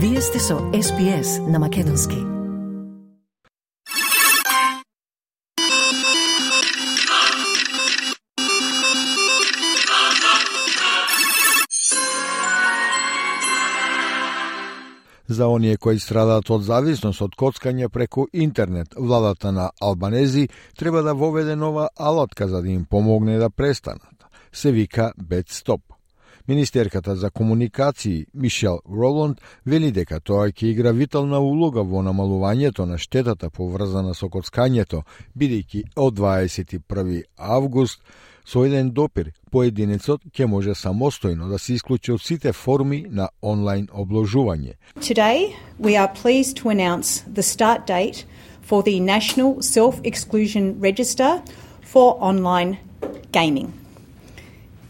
Вие сте со SPS на Македонски. За оние кои страдаат од зависност од коцкање преку интернет, владата на Албанези треба да воведе нова алатка за да им помогне да престанат. Се вика BedStop. Министерката за комуникации Мишел Роланд вели дека тоа ќе игра витална улога во намалувањето на штетата поврзана со коцкањето, бидејќи од 21 август со еден допир поединецот ќе може самостојно да се исклучи од сите форми на онлайн обложување. Today, we are pleased to announce the start date for the National Self-Exclusion Register for online gaming.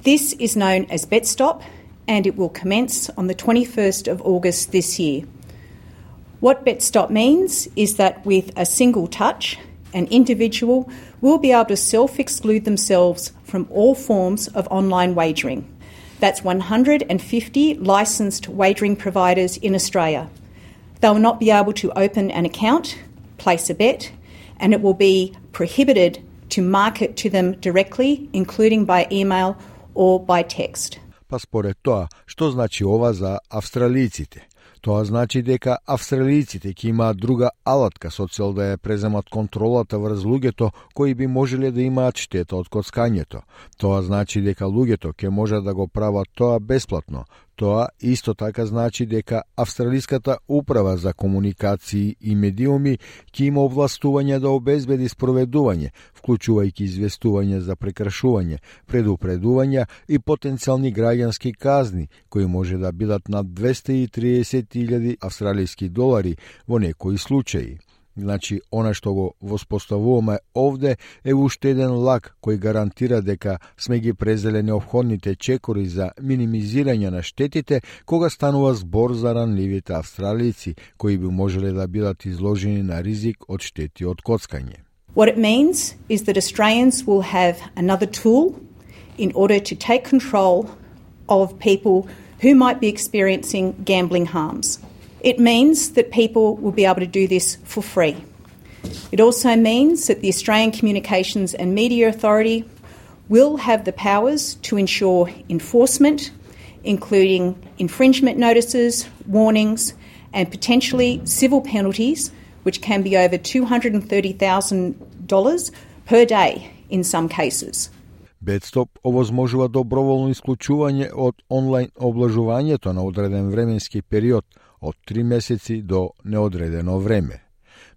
This is known as BetStop and it will commence on the 21st of August this year. What BetStop means is that with a single touch, an individual will be able to self exclude themselves from all forms of online wagering. That's 150 licensed wagering providers in Australia. They will not be able to open an account, place a bet, and it will be prohibited to market to them directly, including by email or by text. Па според тоа, што значи ова за австралиците? Тоа значи дека австралиците ќе имаат друга алатка со цел да ја преземат контролата врз луѓето кои би можеле да имаат штета од коцкањето. Тоа значи дека луѓето ќе можат да го прават тоа бесплатно, Тоа исто така значи дека Австралиската управа за комуникации и медиуми ќе има овластување да обезбеди спроведување, вклучувајќи известување за прекршување, предупредување и потенцијални граѓански казни, кои може да бидат над 230.000 австралиски долари во некои случаи. Значи, она што го воспоставуваме овде е уште еден лак кој гарантира дека сме ги презеле необходните чекори за минимизирање на штетите кога станува збор за ранливите австралици кои би можеле да бидат изложени на ризик од штети од коцкање. What it means is that Australians will have another tool in order to take control of people who might be experiencing gambling harms. It means that people will be able to do this for free. It also means that the Australian Communications and Media Authority will have the powers to ensure enforcement, including infringement notices, warnings, and potentially civil penalties, which can be over $230,000 per day in some cases. Бедстоп овозможува доброволно исклучување од онлайн облажувањето на одреден временски период – од три месеци до неодредено време.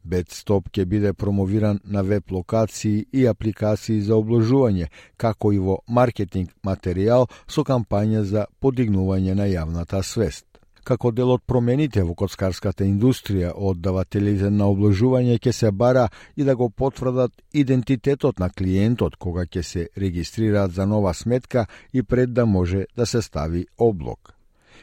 Бедстоп ќе биде промовиран на веб локации и апликации за обложување, како и во маркетинг материјал со кампања за подигнување на јавната свест. Како дел од промените во коцкарската индустрија, оддавателите на обложување ќе се бара и да го потврдат идентитетот на клиентот кога ќе се регистрираат за нова сметка и пред да може да се стави облог.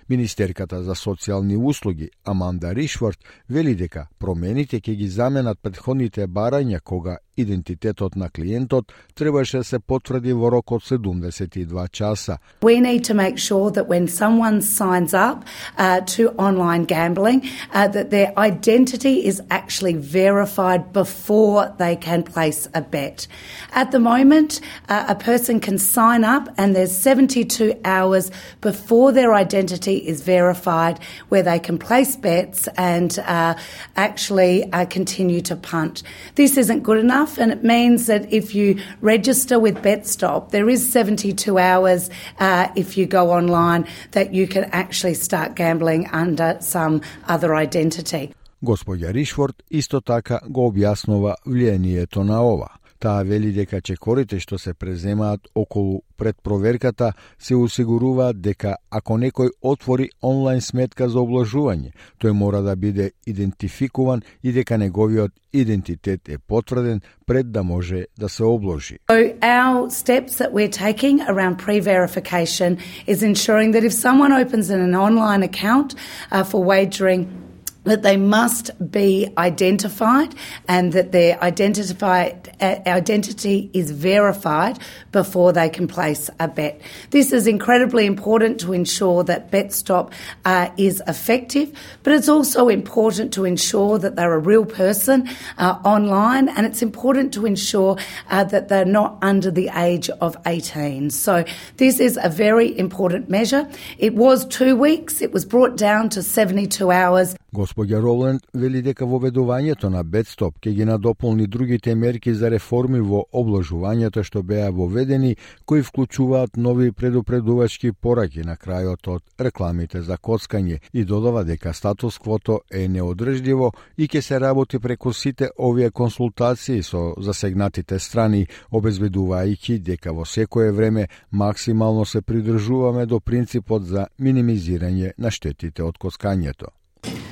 Министерката за социјални услуги Аманда Ришворт вели дека промените ќе ги заменат предходните барања кога идентитетот на клиентот требаше да се потврди во рок од 72 часа. We need to make sure that when someone signs up uh, to online gambling uh, that their identity is actually verified before they can place a bet. At the moment, uh, a person can sign up and there's 72 hours before their identity is verified where they can place bets and uh, actually uh, continue to punt. This isn't good enough enough, and it means that if you register with BetStop, there is 72 hours uh, if you go online that you can actually start gambling under some other identity. Gospođa Rishford isto tako go objašnjava vljenije to na ova. Таа вели дека чекорите што се преземаат околу предпроверката се осигуруваат дека ако некој отвори онлайн сметка за обложување, тој мора да биде идентификуван и дека неговиот идентитет е потврден пред да може да се обложи. So our steps that we're taking around pre-verification is ensuring that if someone opens an online account uh, for wagering that they must be identified and that their identified, uh, identity is verified before they can place a bet. This is incredibly important to ensure that BetStop uh, is effective, but it's also important to ensure that they're a real person uh, online and it's important to ensure uh, that they're not under the age of 18. So this is a very important measure. It was two weeks, it was brought down to 72 hours. Господја Роланд вели дека воведувањето на Бетстоп ќе ги надополни другите мерки за реформи во обложувањето што беа воведени, кои вклучуваат нови предупредувачки пораки на крајот од рекламите за коцкање и додава дека статус квото е неодржливо и ќе се работи преку сите овие консултации со засегнатите страни, обезбедувајќи дека во секое време максимално се придржуваме до принципот за минимизирање на штетите од коцкањето.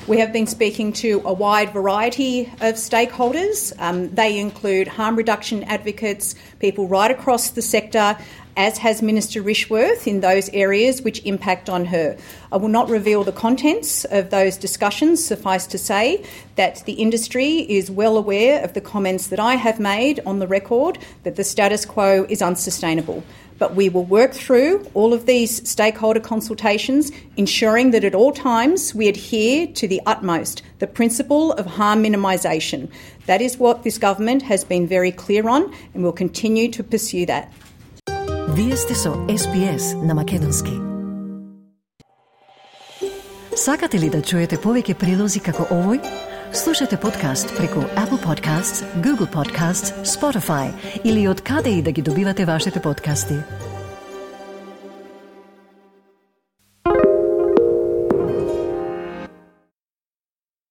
We have been speaking to a wide variety of stakeholders. Um, they include harm reduction advocates, people right across the sector, as has Minister Rishworth in those areas which impact on her. I will not reveal the contents of those discussions, suffice to say that the industry is well aware of the comments that I have made on the record that the status quo is unsustainable. But we will work through all of these stakeholder consultations, ensuring that at all times we adhere to the utmost the principle of harm minimisation. That is what this government has been very clear on, and will continue to pursue that. Вие сте со SPS на Македонски. Сакате ли да чуете повеќе прилози како овој? Слушате подкаст преку Apple Podcasts, Google Podcasts, Spotify или од каде и да ги добивате вашите подкасти.